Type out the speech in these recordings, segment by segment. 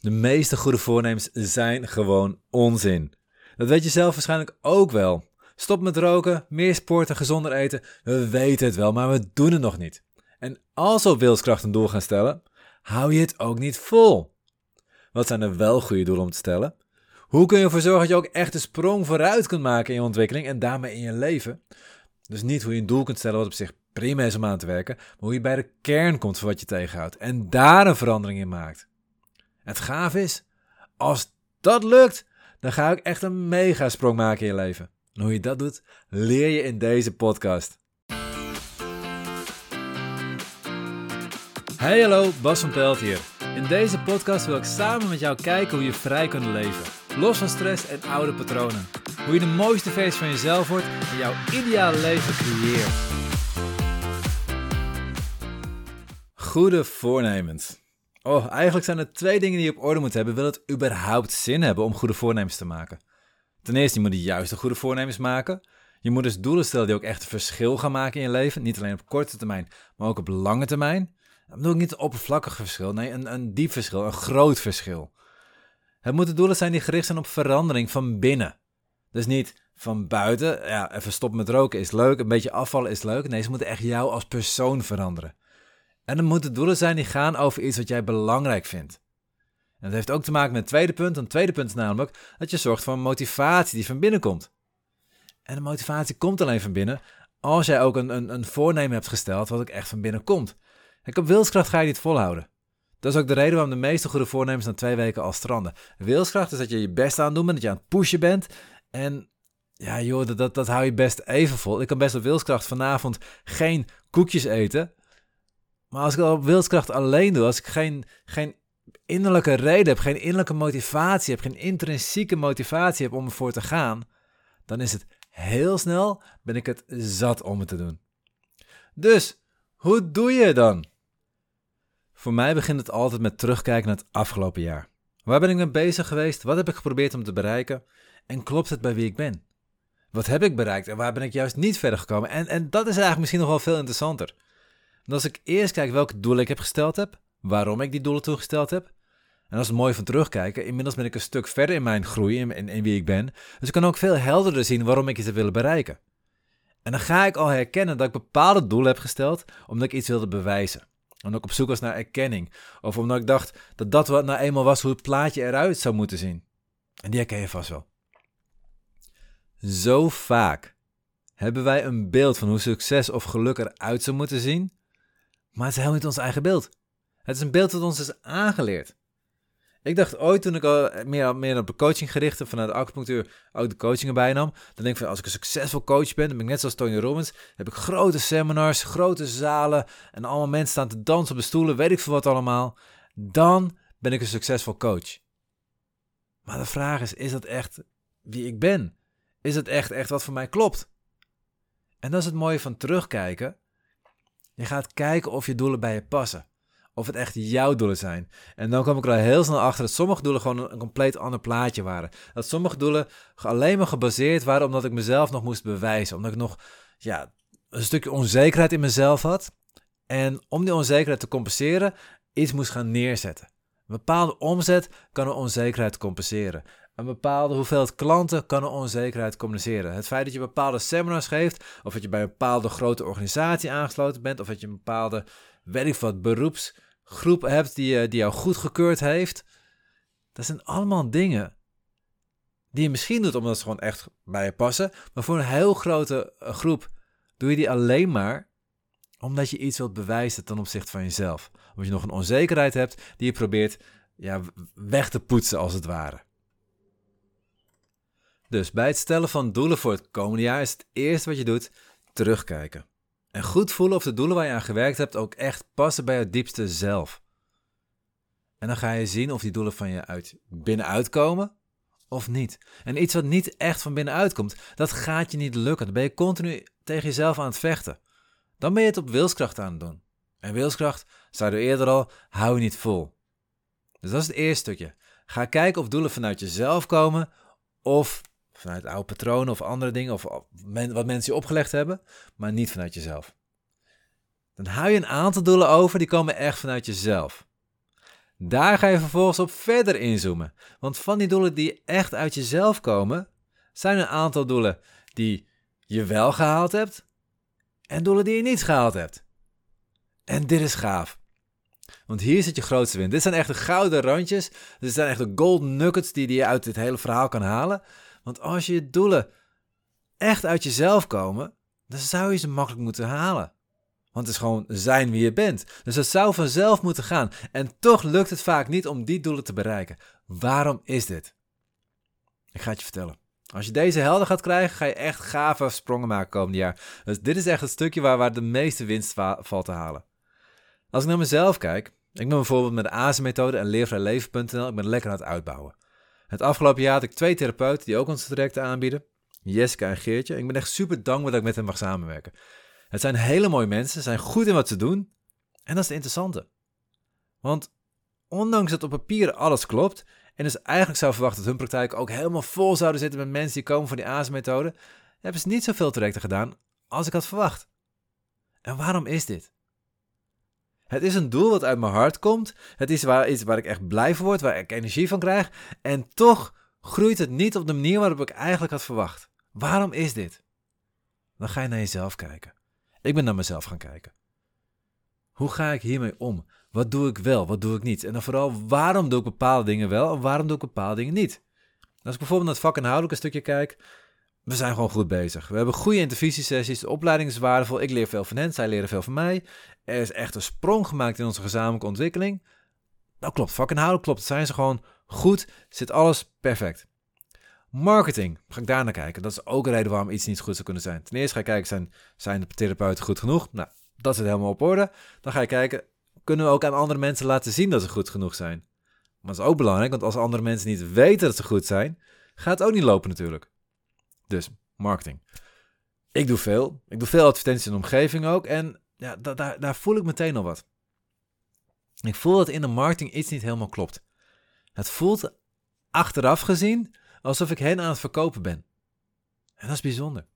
De meeste goede voornemens zijn gewoon onzin. Dat weet je zelf waarschijnlijk ook wel. Stop met roken, meer sporten, gezonder eten. We weten het wel, maar we doen het nog niet. En als we op wilskracht een doel gaan stellen, hou je het ook niet vol. Wat zijn er wel goede doelen om te stellen? Hoe kun je ervoor zorgen dat je ook echt een sprong vooruit kunt maken in je ontwikkeling en daarmee in je leven? Dus niet hoe je een doel kunt stellen wat op zich prima is om aan te werken, maar hoe je bij de kern komt van wat je tegenhoudt en daar een verandering in maakt. Het gaaf is, als dat lukt, dan ga ik echt een mega sprong maken in je leven. En hoe je dat doet, leer je in deze podcast. Hey hallo, Bas van Pelt hier. In deze podcast wil ik samen met jou kijken hoe je vrij kunt leven. Los van stress en oude patronen. Hoe je de mooiste versie van jezelf wordt en jouw ideale leven creëert. Goede voornemens. Oh, eigenlijk zijn er twee dingen die je op orde moet hebben. Wil het überhaupt zin hebben om goede voornemens te maken? Ten eerste, je moet de juiste goede voornemens maken. Je moet dus doelen stellen die ook echt verschil gaan maken in je leven. Niet alleen op korte termijn, maar ook op lange termijn. Dat bedoel ik niet een oppervlakkig verschil, nee, een, een diep verschil, een groot verschil. Het moeten doelen zijn die gericht zijn op verandering van binnen. Dus niet van buiten, ja, even stoppen met roken is leuk, een beetje afvallen is leuk. Nee, ze moeten echt jou als persoon veranderen. En er moeten doelen zijn die gaan over iets wat jij belangrijk vindt. En dat heeft ook te maken met het tweede punt. Een tweede punt is namelijk dat je zorgt voor een motivatie die van binnen komt. En de motivatie komt alleen van binnen als jij ook een, een, een voornemen hebt gesteld wat ook echt van binnen komt. Kijk, op wilskracht ga je dit volhouden. Dat is ook de reden waarom de meeste goede voornemens na twee weken al stranden. Wilskracht is dat je je best aan bent, dat je aan het pushen bent. En ja, joh, dat, dat, dat hou je best even vol. Ik kan best op wilskracht vanavond geen koekjes eten. Maar als ik dat op wilskracht alleen doe, als ik geen, geen innerlijke reden heb, geen innerlijke motivatie heb, geen intrinsieke motivatie heb om ervoor te gaan, dan is het heel snel, ben ik het zat om het te doen. Dus, hoe doe je dan? Voor mij begint het altijd met terugkijken naar het afgelopen jaar. Waar ben ik mee bezig geweest? Wat heb ik geprobeerd om te bereiken? En klopt het bij wie ik ben? Wat heb ik bereikt en waar ben ik juist niet verder gekomen? En, en dat is eigenlijk misschien nog wel veel interessanter. En als ik eerst kijk welke doelen ik heb gesteld heb, waarom ik die doelen toegesteld heb, en dat is mooi van terugkijken. Inmiddels ben ik een stuk verder in mijn groei, in, in, wie ik ben. Dus ik kan ook veel helderder zien waarom ik iets heb willen bereiken. En dan ga ik al herkennen dat ik bepaalde doelen heb gesteld omdat ik iets wilde bewijzen. Omdat ik op zoek was naar erkenning. Of omdat ik dacht dat dat wat nou eenmaal was hoe het plaatje eruit zou moeten zien. En die herken je vast wel. Zo vaak hebben wij een beeld van hoe succes of geluk eruit zou moeten zien. Maar het is helemaal niet ons eigen beeld. Het is een beeld dat ons is aangeleerd. Ik dacht ooit toen ik meer, meer op de coaching gericht vanuit de acupunctuur ook de coaching erbij nam. Dan denk ik van als ik een succesvol coach ben, dan ben ik net zoals Tony Robbins. Heb ik grote seminars, grote zalen en allemaal mensen staan te dansen op de stoelen, weet ik veel wat allemaal. Dan ben ik een succesvol coach. Maar de vraag is, is dat echt wie ik ben? Is het echt, echt wat voor mij klopt? En dat is het mooie van terugkijken. Je gaat kijken of je doelen bij je passen of het echt jouw doelen zijn. En dan kwam ik er al heel snel achter dat sommige doelen gewoon een, compleet ander plaatje waren. Dat sommige doelen alleen maar gebaseerd waren omdat ik mezelf nog moest bewijzen. Omdat ik nog ja, een stukje onzekerheid in mezelf had. En om die onzekerheid te compenseren, iets moest gaan neerzetten. Een bepaalde omzet kan een onzekerheid compenseren. Een bepaalde hoeveelheid klanten kan een onzekerheid compenseren. Het feit dat je bepaalde seminars geeft, of dat je bij een bepaalde grote organisatie aangesloten bent, of dat je een bepaalde, weet wat, beroeps groep hebt die, die jou goedgekeurd heeft. Dat zijn allemaal dingen die je misschien doet omdat ze gewoon echt bij je passen. Maar voor een heel grote eh, groep doe je die alleen maar omdat je iets wilt bewijzen ten opzichte van jezelf. Omdat je nog een onzekerheid hebt die je probeert ja, weg te poetsen als het ware. Dus bij het stellen van doelen voor het komende jaar is het eerste wat je doet terugkijken. En goed voelen of de doelen waar je aan gewerkt hebt ook echt passen bij het diepste zelf. En dan ga je zien of die doelen van je uit binnenuit komen of niet. En iets wat niet echt van binnenuit komt, dat gaat je niet lukken. Dan ben je continu tegen jezelf aan het vechten. Dan ben je het op wilskracht aan het doen. En wilskracht, zei er eerder al, hou je niet vol. Dus dat is het eerste stukje. Ga kijken of doelen vanuit jezelf komen of vanuit oude patronen of andere dingen, of wat mensen je opgelegd hebben, maar niet vanuit jezelf. Dan hou je een aantal doelen over, die komen echt vanuit jezelf. Daar ga je vervolgens op verder inzoomen. Want van die doelen die echt uit jezelf komen, zijn een aantal doelen die je wel gehaald hebt en doelen die je niet gehaald hebt. En dit is gaaf. Want hier zit je grootste win. Dit zijn echt de gouden randjes. Dit zijn echt de golden nuggets die je uit dit hele verhaal kan halen. Want als je doelen echt uit jezelf komen, dan zou je ze makkelijk moeten halen. Want het is gewoon zijn wie je bent. Dus het zou vanzelf moeten gaan. En toch lukt het vaak niet om die doelen te bereiken. Waarom is dit? Ik ga het je vertellen. Als je deze helder gaat krijgen, ga je echt gave sprongen maken komende jaar. Dus dit is echt het stukje waar, waar de meeste winst valt te halen. Als ik naar mezelf kijk, ik ben bijvoorbeeld met de ASE-methode en leervrijleven.nl, ik ben lekker aan het uitbouwen. Het afgelopen jaar had ik twee therapeuten die ook ons trajecten aanbieden. Jessica en Geertje. Ik ben echt super dankbaar dat ik met hen mag samenwerken. Het zijn hele mooie mensen, zijn goed in wat ze doen. En dat is het interessante. Want ondanks dat op papier alles klopt, en dus eigenlijk zou verwachten dat hun praktijk ook helemaal vol zouden zitten met mensen die komen van die AS-methode, hebben ze niet zoveel trajecten gedaan als ik had verwacht. En waarom is dit? Het is een doel wat uit mijn hart komt. Het is waar, iets waar ik echt blij van word, waar ik energie van krijg. En toch groeit het niet op de manier waarop ik eigenlijk had verwacht. Waarom is dit? Dan ga je naar jezelf kijken. Ik ben naar mezelf gaan kijken. Hoe ga ik hiermee om? Wat doe ik wel, wat doe ik niet? En dan vooral, waarom doe ik bepaalde dingen wel en waarom doe ik bepaalde dingen niet? Als ik bijvoorbeeld naar het vak inhoudelijk een stukje kijk, we zijn gewoon goed bezig. We hebben goede intervisiesessies, de opleiding is waardevol, ik leer veel van hen, zij leren veel van mij. Er is echt een sprong gemaakt in onze gezamenlijke ontwikkeling. Nou klopt, vak inhoudelijk klopt, zijn ze gewoon goed, zit alles perfect. Marketing, ga ik daar naar kijken. Dat is ook een reden waarom iets niet goed zou kunnen zijn. Ten eerste ga ik kijken, zijn, zijn de therapeuten goed genoeg? Nou, dat zit helemaal op orde. Dan ga je kijken, kunnen we ook aan andere mensen laten zien dat ze goed genoeg zijn? Maar dat is ook belangrijk, want als andere mensen niet weten dat ze goed zijn, gaat het ook niet lopen natuurlijk. Dus, marketing. Ik doe veel. Ik doe veel advertenties in de omgeving ook. En ja, daar, voel ik meteen al wat. Ik voel dat in de marketing iets niet helemaal klopt. Het voelt achteraf gezien alsof ik hen aan het verkopen ben. En dat is bijzonder.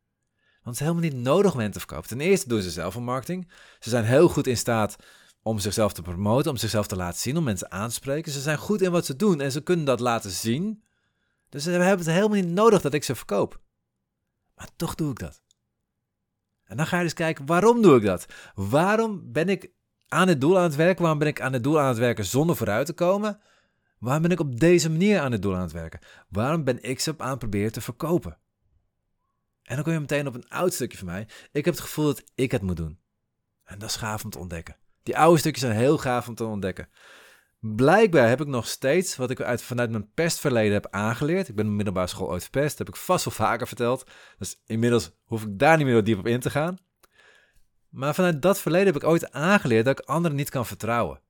Want het is helemaal niet nodig om hen te verkopen. Ten eerste doen ze zelf een marketing. Ze zijn heel goed in staat om zichzelf te promoten, om zichzelf te laten zien, om mensen aan te spreken. Ze zijn goed in wat ze doen en ze kunnen dat laten zien. Dus ze hebben het helemaal niet nodig dat ik ze verkoop. Maar toch doe ik dat. En dan ga je dus kijken, waarom doe ik dat? Waarom ben ik aan het doel aan het werken? Waarom ben ik aan het doel aan het werken zonder vooruit te komen? Waarom ben ik op deze manier aan het doel aan het werken? Waarom ben ik ze aan het proberen te verkopen? En dan kom je meteen op een oud stukje van mij. Ik heb het gevoel dat ik het moet doen. En dat is gaaf om te ontdekken. Die oude stukjes zijn heel gaaf om te ontdekken. Blijkbaar heb ik nog steeds wat ik uit, vanuit mijn pestverleden heb aangeleerd. Ik ben in middelbare school ooit verpest, heb ik vast wel vaker verteld. Dus inmiddels hoef ik daar niet meer diep op in te gaan. Maar vanuit dat verleden heb ik ooit aangeleerd dat ik anderen niet kan vertrouwen.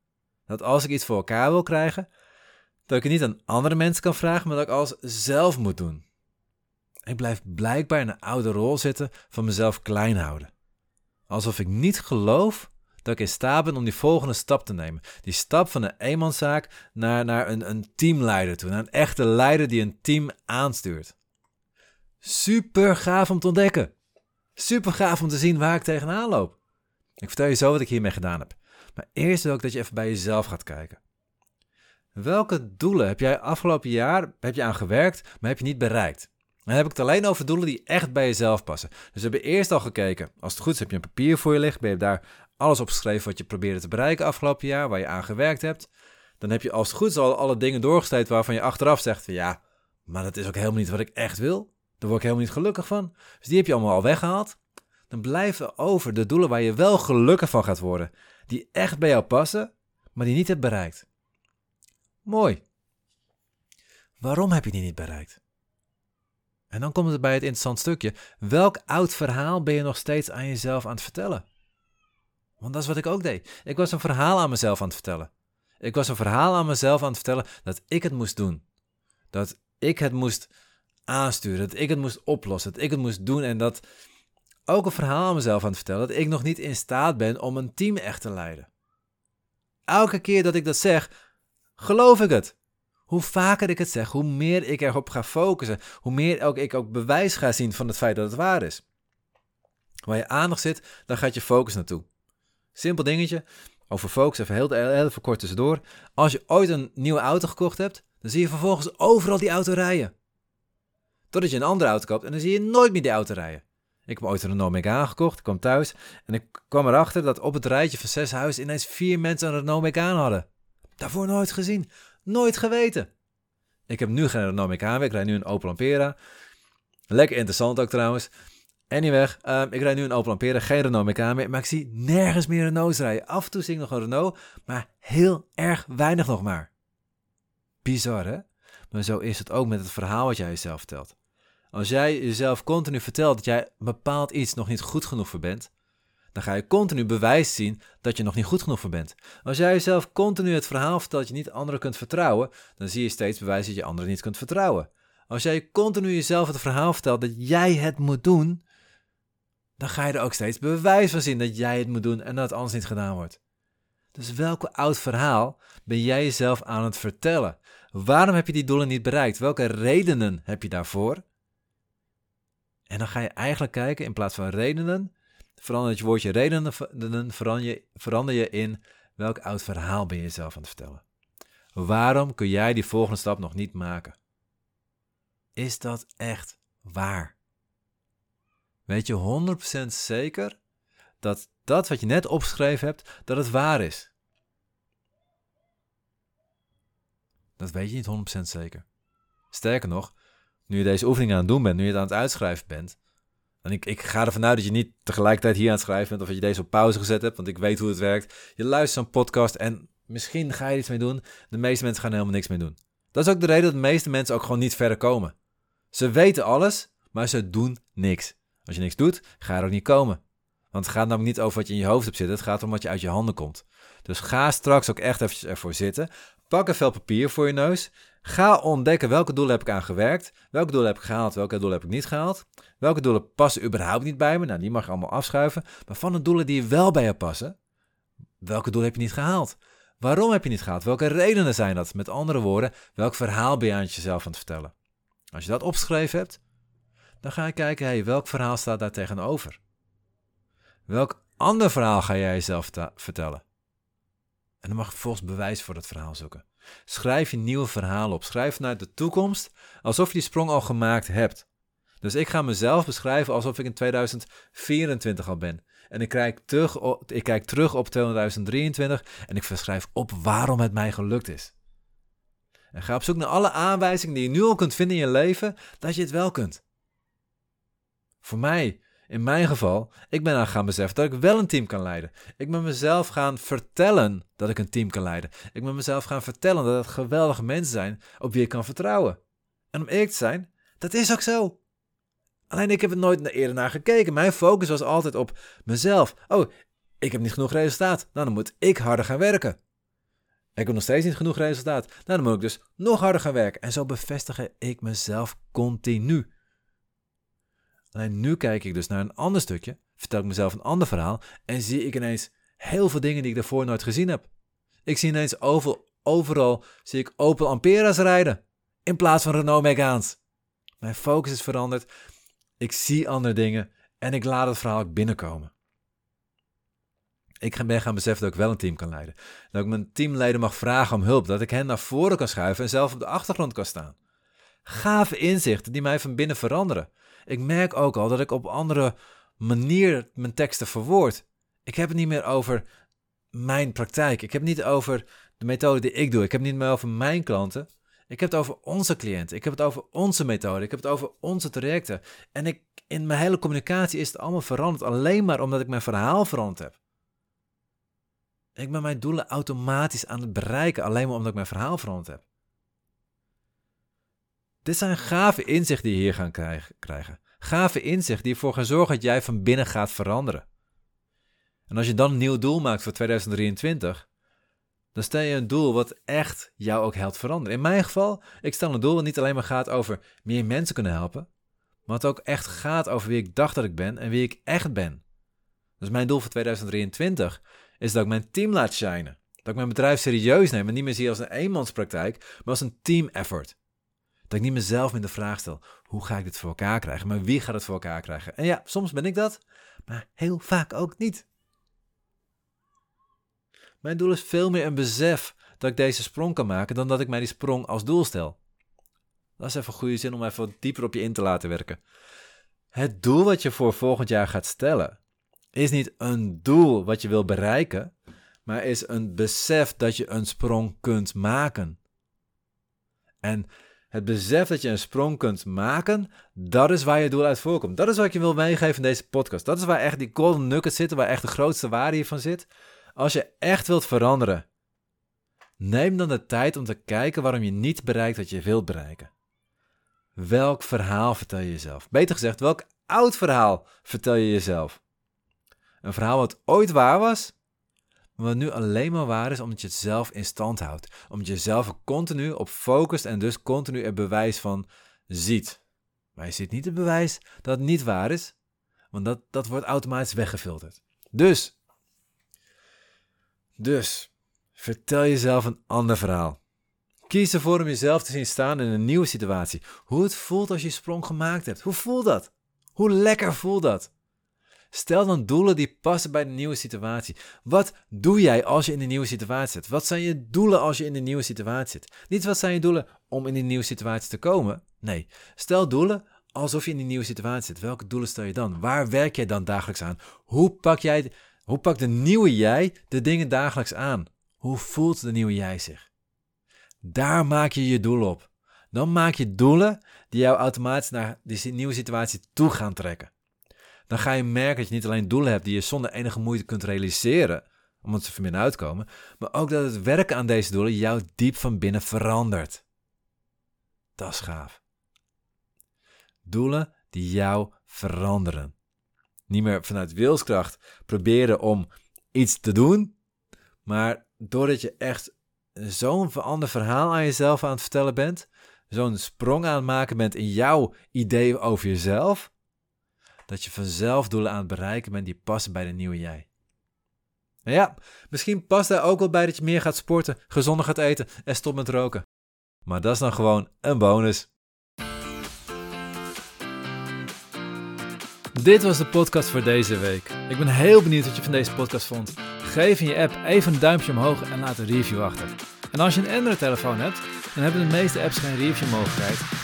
Dat als ik iets voor elkaar wil krijgen, dat ik het niet aan andere mensen kan vragen, maar dat ik alles zelf moet doen. Ik blijf blijkbaar in een oude rol zitten van mezelf klein houden. Alsof ik niet geloof dat ik in staat ben om die volgende stap te nemen. Die stap van een eenmanszaak naar, naar een, een teamleider toe. Naar een echte leider die een team aanstuurt. Super gaaf om te ontdekken. Super gaaf om te zien waar ik tegenaan loop. Ik vertel je zo wat ik hiermee gedaan heb. Maar eerst wil ik dat je even bij jezelf gaat kijken. Welke doelen heb jij afgelopen jaar heb je aan gewerkt, maar heb je niet bereikt? Dan heb ik het alleen over doelen die echt bij jezelf passen. Dus we hebben eerst al gekeken, als het goed is heb je een papier voor je liggen, ben je daar alles opgeschreven wat je probeerde te bereiken afgelopen jaar, waar je aan gewerkt hebt. Dan heb je als het goed is al alle dingen doorgesteed waarvan je achteraf zegt van ja, maar dat is ook helemaal niet wat ik echt wil. Daar word ik helemaal niet gelukkig van. Dus die heb je allemaal al weggehaald. Dan blijven over de doelen waar je wel gelukkig van gaat worden. Die echt bij jou passen, maar die niet hebt bereikt. Mooi. Waarom heb je die niet bereikt? En dan komt het bij het interessant stukje. Welk oud verhaal ben je nog steeds aan jezelf aan het vertellen? Want dat is wat ik ook deed. Ik was een verhaal aan mezelf aan het vertellen. Ik was een verhaal aan mezelf aan het vertellen dat ik het moest doen. Dat ik het moest aansturen, dat ik het moest oplossen, dat ik het moest doen en dat ook een verhaal aan mezelf aan het vertellen dat ik nog niet in staat ben om een team echt te leiden. Elke keer dat ik dat zeg, geloof ik het. Hoe vaker ik het zeg, hoe meer ik erop ga focussen, hoe meer ook ik ook bewijs ga zien van het feit dat het waar is. Waar je aandacht zit, dan gaat je focus naartoe. Simpel dingetje. over focus, even heel, heel kort tussendoor. Als je ooit een nieuwe auto gekocht hebt, dan zie je vervolgens overal die auto rijden. Totdat je een andere auto koopt en dan zie je nooit meer die auto rijden. Ik heb ooit een Renault Megane gekocht, ik kwam thuis en ik kwam erachter dat op het rijtje van zes huizen ineens vier mensen een Renault Megane hadden. Daarvoor nooit gezien, nooit geweten. Ik heb nu geen Renault Megane, ik rijd nu een Opel Ampera. Lekker interessant ook trouwens. Anyway, um, ik rijd nu een Opel Ampera, geen Renault Megane meer, maar ik zie nergens meer Renaults rijden. Af en toe zie ik nog een Renault, maar heel erg weinig nog maar. Bizar hè? Maar zo is het ook met het verhaal wat jij jezelf vertelt. Als jij jezelf continu vertelt dat jij bepaald iets nog niet goed genoeg voor bent, dan ga je continu bewijs zien dat je nog niet goed genoeg voor bent. Als jij jezelf continu het verhaal vertelt dat je niet anderen kunt vertrouwen, dan zie je steeds bewijs dat je anderen niet kunt vertrouwen. Als jij continu jezelf het verhaal vertelt dat jij het moet doen, dan ga je er ook steeds bewijs van zien dat jij het moet doen en dat het anders niet gedaan wordt. Dus welke oud verhaal ben jij jezelf aan het vertellen? Waarom heb je die doelen niet bereikt? Welke redenen heb je daarvoor? En dan ga je eigenlijk kijken, in plaats van redenen, verander het woordje redenen, verander je, verander je in welk oud verhaal ben je jezelf aan het vertellen. Waarom kun jij die volgende stap nog niet maken? Is dat echt waar? Weet je 100% zeker dat dat wat je net opgeschreven hebt, dat het waar is? Dat weet je niet 100% zeker. Sterker nog, nu je deze oefening aan het doen bent, nu je het aan het uitschrijven bent. En ik, ik ga ervan uit dat je niet tegelijkertijd hier aan het schrijven bent of dat je deze op pauze gezet hebt, want ik weet hoe het werkt. Je luistert een podcast en misschien ga je iets mee doen. De meeste mensen gaan helemaal niks mee doen. Dat is ook de reden dat de meeste mensen ook gewoon niet verder komen. Ze weten alles, maar ze doen niks. Als je niks doet, ga er ook niet komen. Want het gaat namelijk niet over wat je in je hoofd hebt zitten, het gaat om wat je uit je handen komt. Dus ga straks ook echt even ervoor zitten. Pak een vel papier voor je neus. Ga ontdekken welke doelen heb ik aan gewerkt, welke doelen heb ik gehaald, welke doelen heb ik niet gehaald. Welke doelen passen überhaupt niet bij me? Nou, die mag je allemaal afschuiven. Maar van de doelen die wel bij je passen, welke doelen heb je niet gehaald? Waarom heb je niet gehaald? Welke redenen zijn dat? Met andere woorden, welk verhaal ben je aan jezelf aan het vertellen? Als je dat opgeschreven hebt, dan ga je kijken, hey, welk verhaal staat daar tegenover? Welk ander verhaal ga jij jezelf vertellen? En dan mag je vervolgens bewijs voor dat verhaal zoeken. Schrijf je nieuwe verhalen op. Schrijf naar de toekomst alsof je die sprong al gemaakt hebt. Dus ik ga mezelf beschrijven alsof ik in 2024 al ben. En ik kijk terug ik kijk terug op 2023 en ik verschrijf op waarom het mij gelukt is. En ga op zoek naar alle aanwijzingen die je nu al kunt vinden in je leven dat je het wel kunt. Voor mij in mijn geval, ik ben aan gaan beseffen dat ik wel een team kan leiden. Ik ben mezelf gaan vertellen dat ik een team kan leiden. Ik ben mezelf gaan vertellen dat het geweldige mensen zijn op wie ik kan vertrouwen. En om eerlijk te zijn, dat is ook zo. Alleen ik heb er nooit eerder naar gekeken. Mijn focus was altijd op mezelf. Oh, ik heb niet genoeg resultaat. Nou, dan moet ik harder gaan werken. Ik heb nog steeds niet genoeg resultaat. Nou, dan moet ik dus nog harder gaan werken. En zo bevestig ik mezelf continu. Alleen nu kijk ik dus naar een ander stukje, vertel ik mezelf een ander verhaal en zie ik ineens heel veel dingen die ik daarvoor nooit gezien heb. Ik zie ineens overal, overal zie ik Opel Ampera's rijden in plaats van Renault Megaans. Mijn focus is veranderd. Ik zie andere dingen en ik laat het verhaal ook binnenkomen. Ik ben gaan beseffen dat ik wel een team kan leiden. Dat ik mijn teamleden mag vragen om hulp. Dat ik hen naar voren kan schuiven en zelf op de achtergrond kan staan. Gave inzichten die mij van binnen veranderen. Ik merk ook al dat ik op andere manier mijn teksten verwoord. Ik heb het niet meer over mijn praktijk. Ik heb het niet over de methode die ik doe. Ik heb het niet meer over mijn klanten. Ik heb het over onze cliënten. Ik heb het over onze methode. Ik heb het over onze trajecten. En ik, in mijn hele communicatie is het allemaal veranderd. Alleen maar omdat ik mijn verhaal veranderd heb. Ik ben mijn doelen automatisch aan het bereiken. Alleen maar omdat ik mijn verhaal veranderd heb. Dit zijn gave inzichten die je hier gaan krijgen. Gave inzichten die ervoor gaan zorgen dat jij van binnen gaat veranderen. En als je dan een nieuw doel maakt voor 2023, dan stel je een doel wat echt jou ook helpt veranderen. In mijn geval, ik stel een doel wat niet alleen maar gaat over meer mensen kunnen helpen, maar het ook echt gaat over wie ik dacht dat ik ben en wie ik echt ben. Dus mijn doel voor 2023 is dat ik mijn team laat shinen. Dat ik mijn bedrijf serieus neem en niet meer zie als een eenmanspraktijk, maar als een team effort. Dat ik niet mezelf meer de vraag stel: hoe ga ik dit voor elkaar krijgen? Maar wie gaat het voor elkaar krijgen? En ja, soms ben ik dat, maar heel vaak ook niet. Mijn doel is veel meer een besef dat ik deze sprong kan maken dan dat ik mij die sprong als doel stel. Dat is even een goede zin om even dieper op je in te laten werken. Het doel wat je voor volgend jaar gaat stellen is niet een doel wat je wil bereiken, maar is een besef dat je een sprong kunt maken. En het besef dat je een sprong kunt maken, dat is waar je doel uit voorkomt. Dat is wat ik je wil meegeven in deze podcast. Dat is waar echt die golden nuggets zitten, waar echt de grootste waarde hiervan zit. Als je echt wilt veranderen, neem dan de tijd om te kijken waarom je niet bereikt wat je wilt bereiken. Welk verhaal vertel je jezelf? Beter gezegd, welk oud verhaal vertel je jezelf? Een verhaal wat ooit waar was, wat nu alleen maar waar is omdat je het zelf in stand houdt. Omdat je jezelf er continu op focust en dus continu er bewijs van ziet. Maar je ziet niet het bewijs dat het niet waar is, want dat, dat wordt automatisch weggefilterd. Dus, dus, vertel jezelf een ander verhaal. Kies ervoor om jezelf te zien staan in een nieuwe situatie. Hoe het voelt als je sprong gemaakt hebt. Hoe voelt dat? Hoe lekker voelt dat? Stel dan doelen die passen bij de nieuwe situatie. Wat doe jij als je in de nieuwe situatie zit? Wat zijn je doelen als je in de nieuwe situatie zit? Niet wat zijn je doelen om in die nieuwe situatie te komen. Nee, stel doelen alsof je in die nieuwe situatie zit. Welke doelen stel je dan? Waar werk jij dan dagelijks aan? Hoe pak jij, hoe pakt de nieuwe jij de dingen dagelijks aan? Hoe voelt de nieuwe jij zich? Daar maak je je doel op. Dan maak je doelen die jou automatisch naar die nieuwe situatie toe gaan trekken dan ga je merken dat je niet alleen doelen hebt die je zonder enige moeite kunt realiseren, omdat ze van binnen uitkomen, maar ook dat het werken aan deze doelen jou diep van binnen verandert. Dat is gaaf. Doelen die jou veranderen. Niet meer vanuit wilskracht proberen om iets te doen, maar doordat je echt zo'n ander verhaal aan jezelf aan het vertellen bent, zo'n sprong aan het maken bent in jouw idee over jezelf, dat je vanzelf doelen aan het bereiken bent die passen bij de nieuwe jij. Nou ja, misschien past daar ook wel bij dat je meer gaat sporten, gezonder gaat eten en stopt met roken. Maar dat is dan gewoon een bonus. Dit was de podcast voor deze week. Ik ben heel benieuwd wat je van deze podcast vond. Geef in je app even een duimpje omhoog en laat een review achter. En als je een Android-telefoon hebt, dan hebben de meeste apps geen review mogelijkheid.